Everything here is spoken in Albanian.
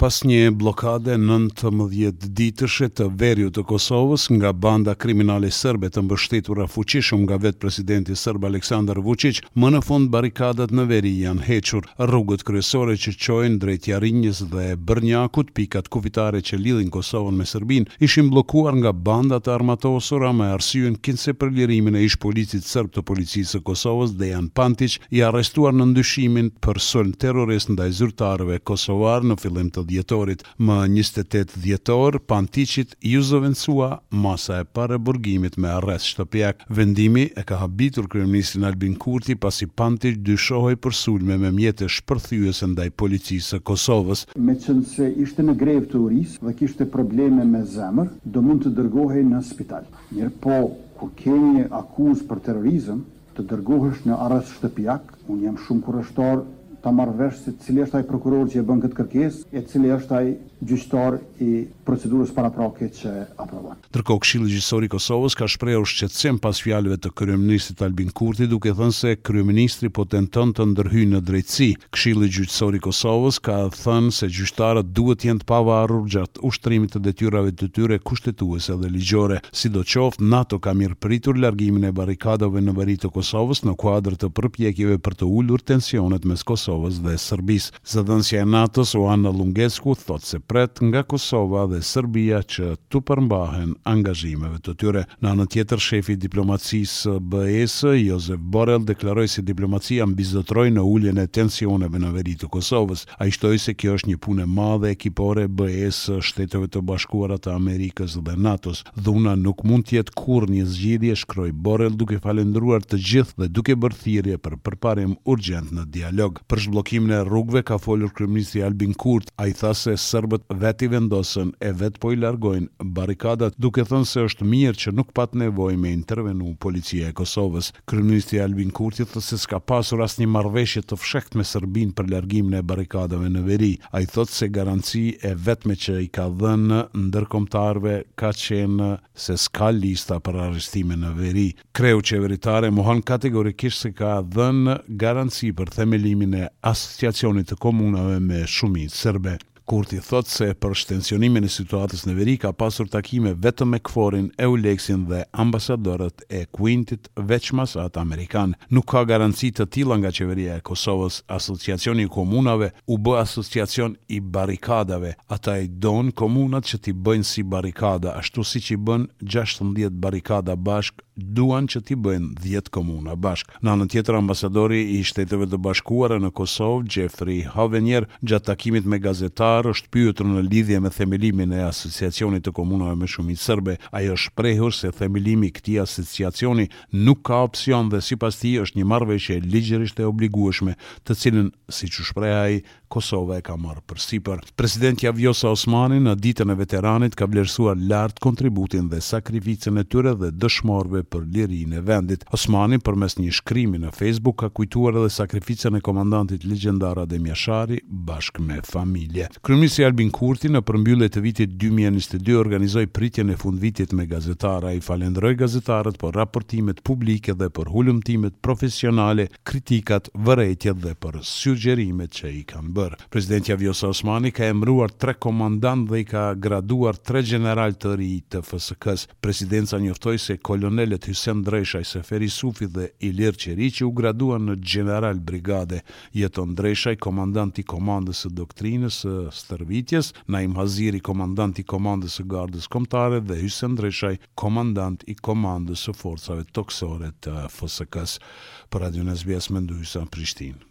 Pas një bllokade nëntëmbëdhjetë ditëshe të veriut të Kosovës nga banda kriminale serbe të mbështetura fuqishëm nga vetë presidenti serb Aleksandar Vuçiq, më në fund barrikadat në veri janë hequr. Rrugët kryesore që çojnë drejt Jarinjës, dhe Bërnjakut, pikat kufitare që lidhin Kosovën me Serbinë, ishin bllokuar nga banda të armatosura me arsyen kinse për lirimin e ish-policit sërb të Policisë së Kosovës, Dejan Pantiq, i arrestuar nën dyshimin për sulm terrorist ndaj zyrtarëve kosovarë në fillim të dhjetorit. Më njëzet e tetë dhjetor, Pantiqit, iu zëvendësua masa e paraburgimit me arrest shtëpiak. Vendimi e ka habitur kryeministrin Albin Kurti pasi Pantiq dyshohej për sulme me mjete shpërthyese ndaj Policisë së Kosovës. Meqenëse ishte në grevë të urisë dhe kishte probleme me zemër, do mund të dërgohej në spital. Mirëpo, kur ke një akuzë për terrorizëm, Të dërgohesh në arrest shtëpiak? Unë jam shumë kurreshtar ta marr vesh se cili është ai prokuror që e bën këtë kërkesë e cili është ai gjyqtar i procedurës paraprake që aprovon. Ndërkohë Këshilli Gjyqësor i Kosovës ka shprehur shqetësim pas fjalëve të kryeministrit Albin Kurti duke thënë se kryeministri po tenton të ndërhyjë në drejtësi. Këshilli Gjyqësor i Kosovës ka thënë se gjyqtarët duhet të jenë të pavarur gjatë ushtrimit të detyrave të tyre kushtetuese dhe ligjore. Sidoqoftë, NATO ka mirëpritur largimin e barrikadave në veri të Kosovës në kuadër të përpjekjeve për të ulur tensionet mes Kosovës dhe Serbisë. Zëdhënësja e NATO-s, Oana Lungescu, thotë se pret nga Kosova dhe Serbia që t'u përmbahen angazhimeve të tyre. Në anën tjetër, shefi i diplomacisë së BE-së, Josep Borrell deklaroi se diplomacia mbizotëroi në uljen e tensioneve në veri të Kosovës. Ai shtoi se kjo është një punë e madhe ekipore BE-së, Shteteve të Bashkuara të Amerikës dhe NATO-s. Dhuna nuk mund të jetë kurrë një zgjidhje, shkroi Borrell duke falendëruar të gjithë dhe duke bërë thirrje për përparim urgjent në dialog. Për zhbllokimin e rrugëve ka folur kryeministri Albin Kurti. Ai tha se serbët vetë i vendosën e vetë po i largojnë barrikadat, duke thënë se është mirë që nuk pat nevojë me intervenu Policia e Kosovës. Kryeministri Albin Kurti thotë se s'ka pasur asnjë marrëveshje të fshehtë me Serbinë për largimin e barrikadave në veri. Ai thotë se garanci e vetme që i ka dhënë ndërkombëtarëve ka qenë se s'ka lista për arrestime në veri. Kreu qeveritar e mohon kategorikisht se ka dhënë garanci për themelimin e Asociacionit të Komunave me Shumicë Serbe. Kurti thotë se për shtensionimin e situatës në veri ka pasur takime vetëm me KFOR-in, EULEX-in dhe ambasadorët e Kuintit veçmas atë amerikan. Nuk ka garanci të tilla nga Qeveria e Kosovës. Asociacioni i Komunave u bë asociacion i barrikadave ata i don komunat që t'i bëjnë si barrikada ashtu siç i bënë gjashtëmbëdhjetë barrikada bashkë duan që t'i bëjnë dhjetë komuna bashkë në anën tjetër ambasadori i shteteve të bashkuara në kosovë Jeffrey Hovenier gjatë takimit me gazetarë është pyetur në lidhje me themelimin e asociacionit të komunave me shumicë serbe ai është shprehur se themelimi i këtij asociacioni nuk ka opsion dhe sipas tij është një marrëveshje ligjërisht e obligueshme të cilën siç u shpreh ai Kosova e ka marrë përsipër. Presidentja Vjosa Osmani në Ditën e Veteranit ka vlerësuar lart kontributin dhe sakrificën e tyre dhe dëshmorëve për lirinë e vendit. Osmani përmes një shkrimi në Facebook ka kujtuar edhe sakrificën e komandantit legjendar Adem Jashari bashkë me familje. Kryeministri Albin Kurti në përmbyllje të vitit dy mijë e njëzet e dy organizoi pritjen e fundvitit me gazetarë. Ai falënderoi gazetarët për raportimet publike dhe për hulumtimet profesionale, kritikat, vërejtjet dhe për sugjerimet që i kanë bërë. Presidentja Vjosa Osmani ka emëruar tre komandantë dhe i ka graduar tre gjeneralë të rinj të FSK-së. Presidenca njoftoi se kolonelët Hysen Dreshaj, Sefer Isufi dhe Ilir Qeriqi u graduan në gjeneralë brigade. Jeton Dreshaj, komandant i Komandës së Doktrinës së Stërvitjes, Naim Haziri, komandant i Komandës së Gardës Kombëtare dhe Hysen Dreshaj, Komandant i Komandës së Forcave Tokësore të FSK-së për Radion SBS Menduisa në Prishtinë.